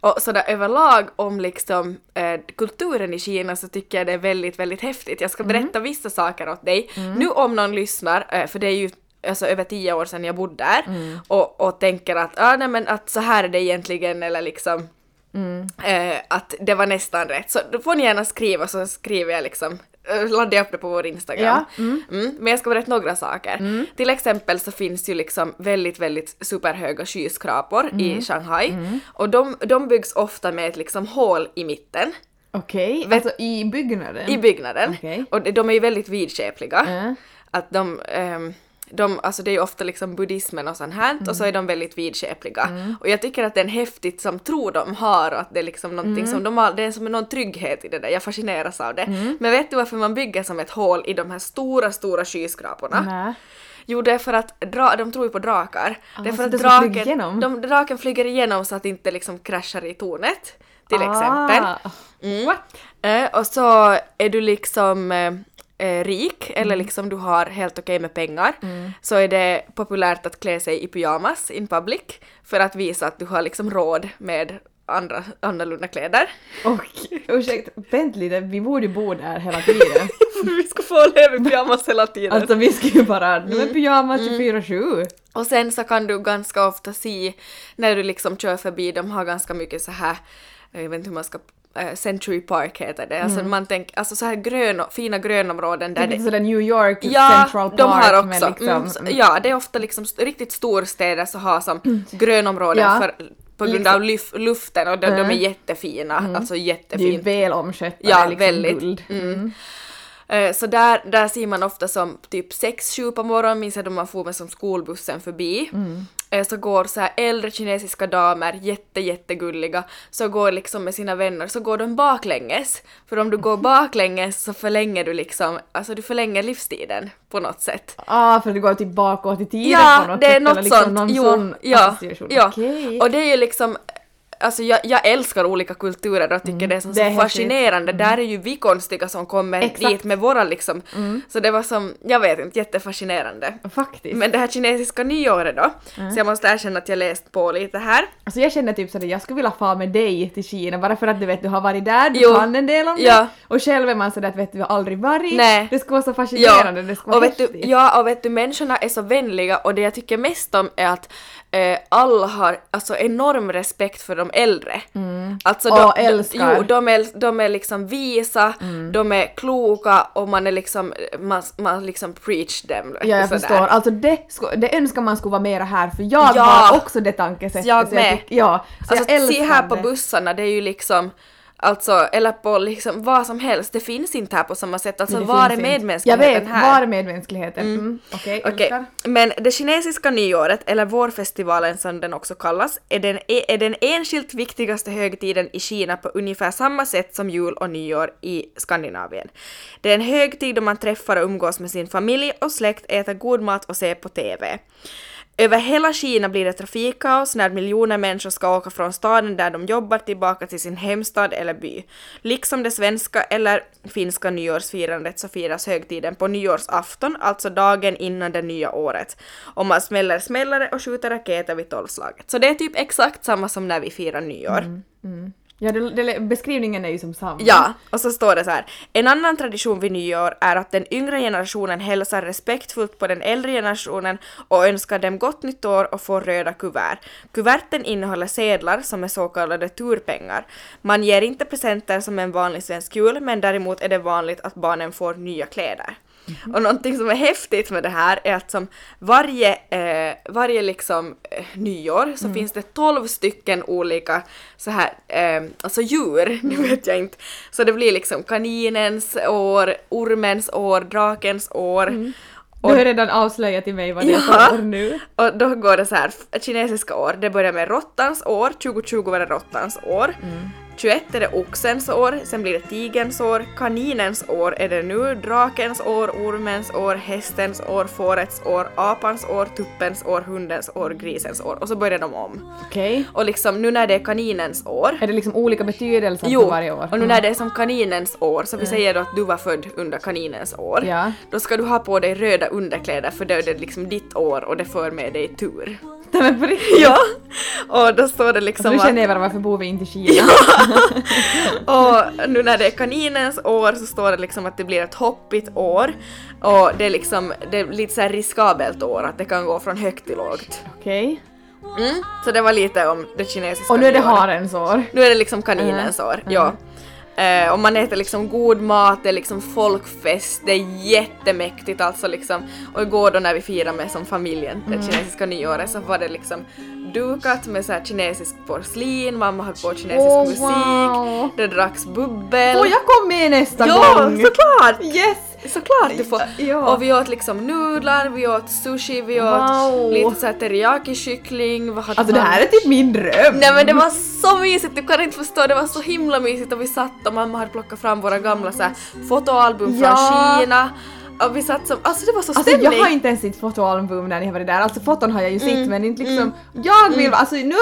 Och sådär överlag om liksom eh, kulturen i Kina så tycker jag det är väldigt, väldigt häftigt. Jag ska berätta vissa saker åt dig. Nu om någon lyssnar, eh, för det är ju alltså över tio år sedan jag bodde där och, och tänker att, ah, nej, men att så här är det egentligen eller liksom eh, att det var nästan rätt. Så då får ni gärna skriva så skriver jag liksom, eh, laddar jag upp det på vår Instagram. Ja, mm. Mm, men jag ska berätta några saker. Till exempel så finns ju liksom väldigt, väldigt superhöga skyskrapor Mm. i Shanghai och de, de byggs ofta med ett liksom hål i mitten Okej, Vet- alltså i byggnaden? i byggnaden. Okej. Och de- de är ju väldigt vidskepliga. Att de, ehm, de, alltså det är ju ofta liksom buddhismen och sånt här och så är de väldigt vidskepliga. Och jag tycker att det är en häftigt som tro de har och att det är liksom någonting som de har, det är som någon trygghet i det där, jag fascineras av det. Men vet du varför man bygger som ett hål i de här stora, stora skyskraporna? Nä. Jo, det är för att dra, de tror ju på drakar. det är Ah, för att draken, igenom? de, draken flyger igenom så att det inte liksom kraschar i tornet. Till Ah. exempel. Mm. Eh, och så är du liksom eh, rik eller Mm. liksom du har helt okej med pengar så är det populärt att klä sig i pyjamas in public för att visa att du har liksom råd med andra annorlunda kläder. Och (laughs) ursäkta, vänta lite, vi borde bo där hela tiden. (laughs) Vi ska få leva i pyjamas hela tiden. alltså vi ska ju bara, nu Mm. är pyjamas 24-7. Och sen så kan du ganska ofta se när du liksom kör förbi, de har ganska mycket så här, jag vet inte hur man ska, Century Park heter det, alltså man tänker, alltså så här grön, fina grönområden där Det är det sådär New York Ja, Central Park de har också. liksom... mm, ja, det är ofta liksom riktigt storstäder som har som grönområden Ja. för, på grund Liksom. av luf, luften och de, de är Mm. jättefina, alltså det är jättefint. väl omskött och Ja, det är liksom väldigt. guld. Mm. Eh, Så där, där ser man ofta som typ 6-7 på morgonen, minns jag då man får med som skolbussen förbi. Mm. Eh, Så går så här äldre kinesiska damer, jätte jättegulliga, så går liksom med sina vänner, så går de baklänges. För om du går (laughs) baklänges så förlänger du liksom, alltså du förlänger livstiden på något sätt. Ah, för det går typ bakåt i tiden Ja, på något det är sätt, något liksom sånt. Någon jo, ja, ja. Okej. Och det är ju liksom Alltså jag, jag älskar olika kulturer och tycker det är, som Mm. det är så häftigt. fascinerande. Där är ju vi konstiga som kommer Exakt. Mm. dit med våra liksom. Så det var som, jag vet inte, jättefascinerande. Faktiskt. Men det här kinesiska nyåret då, så jag måste erkänna att jag läst på lite här. Alltså jag känner typ sådär, jag skulle vilja fara med dig till Kina bara för att du vet du har varit där, du Jo. kan en del om Ja. det. Och själv är man sådär att vet du, har aldrig varit. Nej. Det skulle vara så fascinerande, det skulle vara och vet du, häftigt. ja, och vet du, människorna är så vänliga och det jag tycker mest om är att eh, alla har alltså enorm respekt för de äldre. Alltså Och de, älskar. Mm. jo, de, är, de är liksom visa, de är kloka och man är liksom, man, man liksom preach dem. Ja, jag förstår. Alltså det, det önskar man skulle vara mera här för jag Ja. har också det tankesättet. Jag med. tyck- ja, så Alltså jag se älskar här på bussarna, det är ju liksom Alltså, eller på liksom vad som helst, det finns inte här på samma sätt. Alltså var är medmänskligheten Jag vet, här? var är medmänskligheten? Mm. Okej, Okej, älskar. men det kinesiska nyåret, eller vårfestivalen som den också kallas, är den, är den enskilt viktigaste högtiden i Kina på ungefär samma sätt som jul och nyår i Skandinavien. Det är en högtid då man träffar och umgås med sin familj och släkt, äter god mat och ser på TV. Över hela Kina blir det trafikkaos när miljoner människor ska åka från staden där de jobbar tillbaka till sin hemstad eller by. Liksom det svenska eller finska nyårsfirandet så firas högtiden på nyårsafton, alltså dagen innan det nya året. Och man smäller smällare och skjuter raketer vid tolvslaget. Så det är typ exakt samma som när vi firar nyår. Mm, mm. Ja, det, det, beskrivningen är ju som samma. Ja, och så står det så här. En annan tradition vid nyår är att den yngre generationen hälsar respektfullt på den äldre generationen och önskar dem gott nytt år och får röda kuvert. Kuverten innehåller sedlar som är så kallade turpengar. Man ger inte presenter som en vanlig svensk jul, men däremot är det vanligt att barnen får nya kläder. Och någonting som är häftigt med det här är att som varje, eh, varje liksom eh, nyår så finns det 12 stycken olika så här, eh, alltså djur, nu vet jag inte. Så det blir liksom kaninens år, ormens år, drakens år. Du har redan avslöjat till mig vad det är för år nu. Och då går det så här, kinesiska år, det börjar med råttans år, 2020 var det råttans år. 21 är det oxens år, sen blir det tigerns år, kaninens år är det nu, drakens år, ormens år, hästens år, fårets år, apans år, tuppens år, hundens år, grisens år och så börjar de om. Okej. Och liksom nu när det är kaninens år Är det liksom olika betydelser för Jo, varje år? Mm. och nu när det är som kaninens år, så vi säger då att du var född under kaninens år, Ja. då ska du ha på dig röda underkläder för då är det liksom ditt år och det för med dig tur. Nej, men på riktigt? Ja, och då står det liksom Så nu känner jag bara varför bor vi inte i Kina? (laughs) och nu när det är kaninens år så står det liksom att det blir ett hoppigt år och det är liksom, det är lite så riskabelt år, att det kan gå från högt till lågt. Okej. Mm, så det var lite om det kinesiska Och nu är det harens år. Nu är det liksom kaninens år, ja. Eh, och man äter liksom god mat, det är liksom folkfest, det är jättemäktigt alltså liksom. Och igår då när vi firade med som familjen det kinesiska nyåret så var det liksom dukat med så här kinesisk porslin, mamma hade på kinesisk Åh, musik, wow. det dracks bubbel. Och jag kom med nästa ja, gång! såklart! Yes! Såklart du får. Ja. Och vi åt liksom nudlar, vi åt sushi, vi åt Wow. lite såhär teriyaki-kyckling. Alltså det man? här är typ min dröm! Nej men det var så mysigt, du kan inte förstå, det var så himla mysigt och vi satt och mamma hade plockat fram våra gamla så här, fotoalbum från Ja. Kina och vi satt som, alltså det var så Alltså stämning! jag har inte ens sett fotoalbum när ni har varit där, alltså foton har jag ju sett Mm. men inte liksom Jag vill, alltså nu,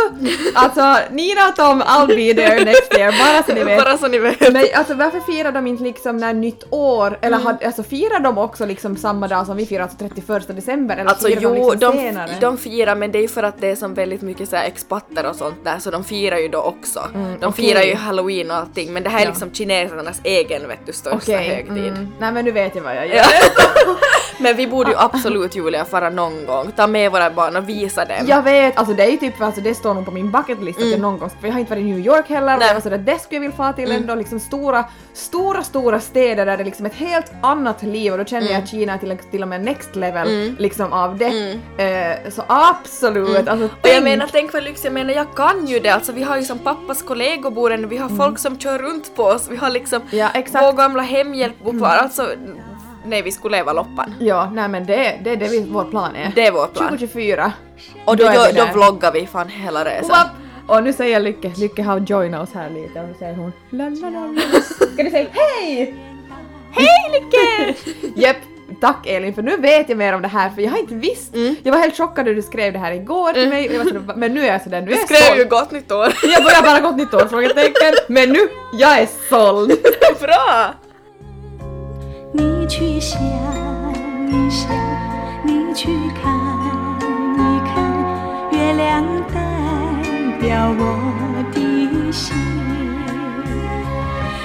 alltså Nina och Tom, I'll be there next year, bara så ni vet. Bara så ni vet. Men alltså varför firar de inte liksom när nytt år, Mm. eller had, alltså firar de också liksom samma dag som vi firar, alltså 31 december eller Alltså jo, de liksom de, senare? de firar men det är ju för att det är som väldigt mycket så här expatter och sånt där så de firar ju då också. de Mm, okej. firar ju halloween och allting men det här är Ja. liksom kinesernas egen vet du största Okej, högtid. mm. Nej men nu vet jag vad jag (laughs) gör. (laughs) Men vi borde ju absolut Julia fara någon gång, ta med våra barn och visa dem. Jag vet, alltså det är ju typ, alltså det står nog på min bucketlist att jag någon gång, för jag har inte varit i New York heller, och Nej. jag var sådär det skulle jag vilja fara till ändå, liksom stora, stora, stora städer där det är liksom ett helt annat liv och då känner jag att Kina är till, till och med next level liksom av det. Eh, så absolut, alltså Och jag tänk- menar, tänk vad lyx, jag menar jag kan ju det, alltså vi har ju som pappas kollegor bor vi har folk som kör runt på oss, vi har liksom Mm. Ja, exakt. vår gamla hemhjälp bor kvar, alltså nej vi skulle leva loppan. Ja, nej men det, det är det vår plan är. Det är vår plan. 2024. Och då, då, då där. vloggar vi fan hela resan. Och nu säger Lykke, Lykke har joinat oss här lite och så säger hon. Ska du säga hej? Hej Lykke! (laughs) Jepp, tack Elin för nu vet jag mer om det här för jag har inte visst. Jag var helt chockad när du skrev det här igår till mig och jag var sådär, men nu är jag sådär, nu är jag skrev såld. ju gott nytt år. Jag börjar bara gott nytt år frågetecken men nu, jag är såld! (laughs) Bra! 你去想一想，你去看一看，月亮代表我的心。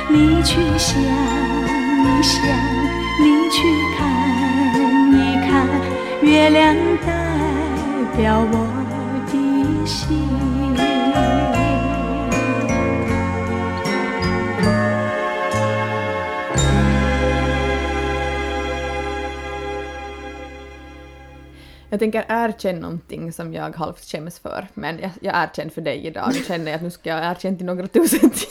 你去想一想，你去看一看，月亮代表我的心。Jag tänker erkänna någonting som jag halvt skäms för men jag, jag erkänner för dig idag. Nu känner jag att nu ska jag erkänna till några tusen till.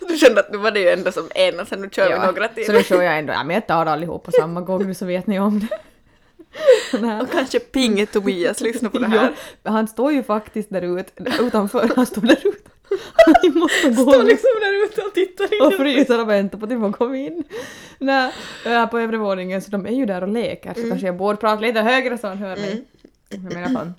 (laughs) Du kände att nu var det ju ändå som en och sen nu kör vi några till. Så nu kör jag ändå, ja men jag tar allihop på samma gång nu så vet ni om det. (laughs) Och kanske Pinge Tobias lyssnar på det (laughs) här. Ja, han står ju faktiskt där ute, utanför, han står där ute. (laughs) Han måste gå Står liksom där ute och tittar in. och fryser och väntar på att de får komma in. Nej, jag är på övre våningen så de är ju där och leker så kanske jag borde prata lite högre så han hör mig. Alla fall.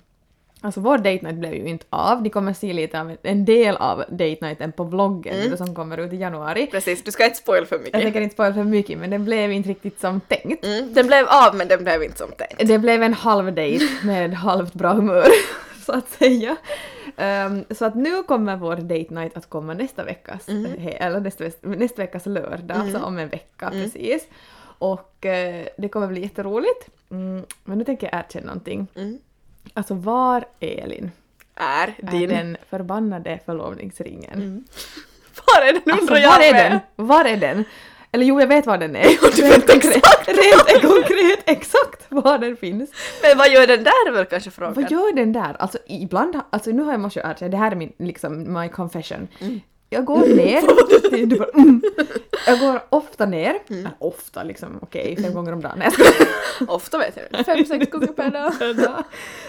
Alltså vår date night blev ju inte av. Ni kommer se lite av en- del av date nighten på vloggen det som kommer ut i januari. Precis, du ska inte spoil för Jag mycket. tänker inte spoila för mycket men det blev inte riktigt som tänkt. Mm, den blev av men den blev inte som tänkt. Det blev en halv date med halvt bra humör, så att säga. Ehm, så att nu kommer vår date night att komma nästa veckas, he- eller nästa, nästa veckas lördag, alltså om en vecka precis. Och eh, det kommer bli jätteroligt. Mm, men nu tänker jag erkänna någonting. Mm. Alltså var Elin Är är din... den förbannade förlovningsringen? (laughs) Var är den Alltså undrar jag var är med. den? Var är den? Eller jo, jag vet var den är. du rent, vet konkret, rent konkret exakt var den finns. Men vad gör den där är väl kanske frågan? Vad gör den där? Alltså ibland, alltså nu har jag måste jag erkänna, det här är min, liksom, my confession. Jag går ner, (laughs) du bara, mm. jag går ofta ner, Eller ofta liksom, okej, fem gånger om dagen. Nej. (laughs) Ofta vet jag. Fem, sex gånger (laughs) per dag.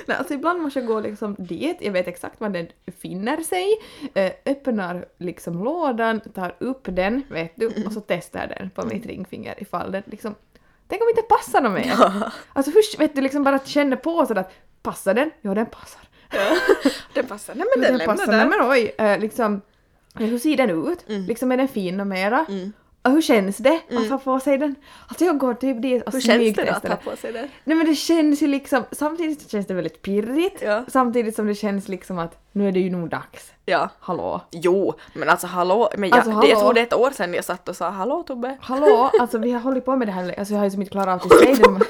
Nej, alltså ibland måste jag gå liksom dit, jag vet exakt var den finner sig, eh, öppnar liksom lådan, tar upp den, vet du, och så testar den på mitt ringfinger ifall den liksom Tänk om inte passar något mer? Alltså först vet du liksom bara känner på sådär att passar den? Ja den passar. Den passar. Nej men den, lämnar passar. där. Nej men oj, eh, liksom hur ser den ut? Liksom är den fin och mera? Och hur känns det att ha på sig den? Alltså jag går typ dit och Hur känns det då att ha den. på sig den? Nej men det känns ju liksom, samtidigt känns det väldigt pirrigt, Ja. samtidigt som det känns liksom att nu är det ju nog dags. Ja. Hallå? Jo, men alltså hallå, men jag, Alltså, Det, jag hallå. tror det är ett år sedan jag satt och sa hallå Tobbe. Hallå? Alltså vi har hållit på med det här, alltså jag har ju som inte klarat av att (laughs) säga det.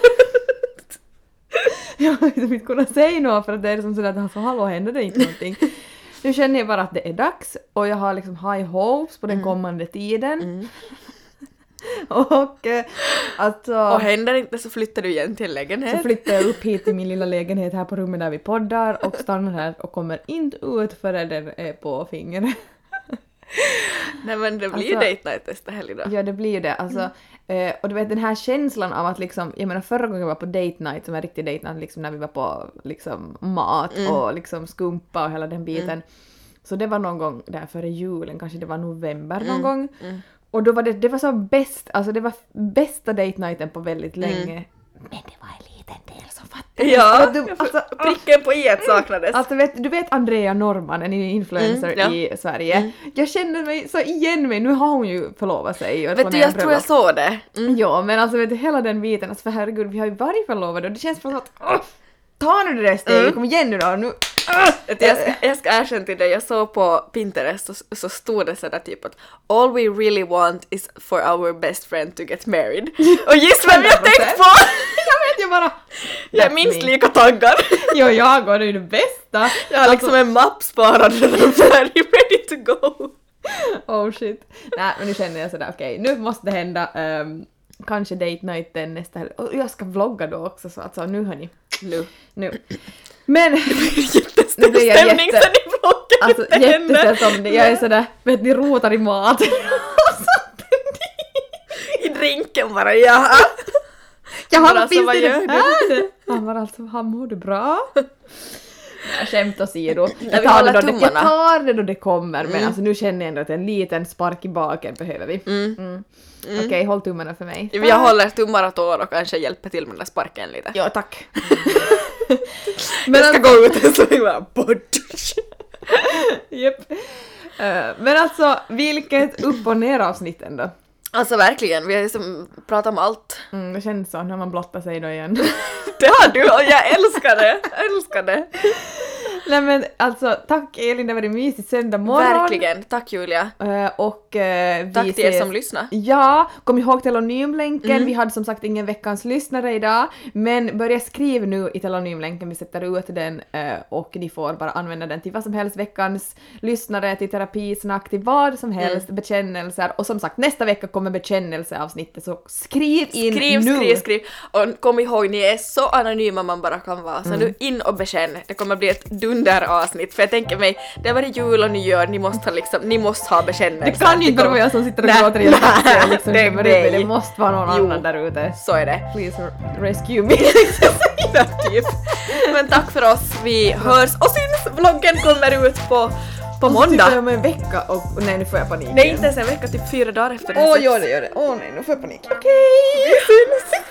Jag har liksom inte kunnat säga något för att det är som sådär att alltså, hallå händer det inte någonting? Nu känner jag bara att det är dags och jag har liksom high hopes på den kommande tiden. (laughs) och eh, alltså... Och händer inte så flyttar du igen till en Så lägenhet. flyttar jag upp hit till min lilla lägenhet här på rummet där vi poddar och stannar här och kommer inte ut förrän den är på fingret. (laughs) Nej men det blir Alltså- date night nästa helg då. Ja, det blir ju det. Alltså, eh, och du vet den här känslan av att liksom, jag menar förra gången jag var på date night, som en riktig date night, liksom när vi var på liksom mat och liksom skumpa och hela den biten. Så det var någon gång där före julen, kanske det var november någon gång. Och då var det, det var så bäst, alltså det var bästa date nighten på väldigt länge. Men det var en liten del som fattades. Ja, du, alltså, pricken på i saknades. Alltså vet, du vet Andrea Norman, en influencer Mm, ja. i Sverige. Jag känner mig så igen mig, nu har hon ju förlovat sig. Vet du, jag tror jag såg det. Mm. Ja, men alltså vet du, hela den biten, alltså för herregud, vi har ju varit förlovade och det känns som att åh, ta nu det där steget, Mm. kom igen nu då, nu. (laughs) Jag ska, jag ska erkänna till dig, jag såg på Pinterest så, så stod det sådär typ att all we really want is for our best friend to get married. (laughs) Och gissa vem jag 100%. tänkt på! (laughs) Jag vet ju bara... Jag är minst lika taggad. Jo, jag går, det är det bästa. Jag har liksom en mapp sparad färdig, ready to go. Oh shit. Nej, men nu känner jag sådär, okej, nu måste det hända. ehm, kanske date nighten nästa helg. Och jag ska vlogga då också så alltså nu hörni. Nu. Nu. Men Jättestor blir jag stämning jätte- sen i vloggen Alltså händer. jätteställd om Jag är sådär, vet ni, rotar i mat. (laughs) I drinken bara, jaha. Jag Men har alltså, vad gör du? här? Han var alltså, han mår du bra? Skämt åsido. Jag vi tar, det då, det- jag tar det då det kommer men alltså nu känner jag ändå att en liten spark i baken behöver vi. Mm. Okej, håll tummarna för mig. Jag håller tummar och tår och kanske hjälper till med den där sparken lite. Ja, tack. (laughs) Men jag ska gå ut och så bara. (laughs) Japp. Eh, men alltså, vilket upp och ner avsnitt ändå. Alltså verkligen, vi har liksom pratat om allt. Mm, det känns så när man blottar sig då igen. (laughs) Det har du och jag älskar det! Jag älskar det! Nej men alltså, tack Elin, det var en mysig söndag morgon. Verkligen, tack Julia. Eh, och eh, vi Tack till er ses- som lyssnar. Ja, kom ihåg telonymlänken. Mm. Vi hade som sagt ingen veckans lyssnare idag, men börja skriva nu i telonymlänken, vi sätter ut den eh, och ni får bara använda den till vad som helst, veckans lyssnare, till terapisnack, till vad som helst, bekännelser och som sagt nästa vecka kommer bekännelseavsnittet så skriv in Skriv, nu! skriv, skriv. Och kom ihåg, ni är så anonyma man bara kan vara. Så nu in och bekänn. Det kommer bli ett dunderavsnitt. För jag tänker mig, det har varit jul och nyår, ni måste ha liksom, ni måste ha bekännelser. Det inte bara vara jag som sitter och gråter i en (laughs) taxi liksom det mig. det måste vara någon Jo. annan där ute. Så är det. Please rescue me. typ. (laughs) Men tack för oss, vi hörs och syns! Vloggen kommer ut på, på Och så måndag. jag om en vecka och nej nu får jag panik. Nej, inte ens en vecka, typ fyra dagar efter den Åh, släpps. gör det, gör det. Åh nej, nu får jag panik. Okej! Vi syns!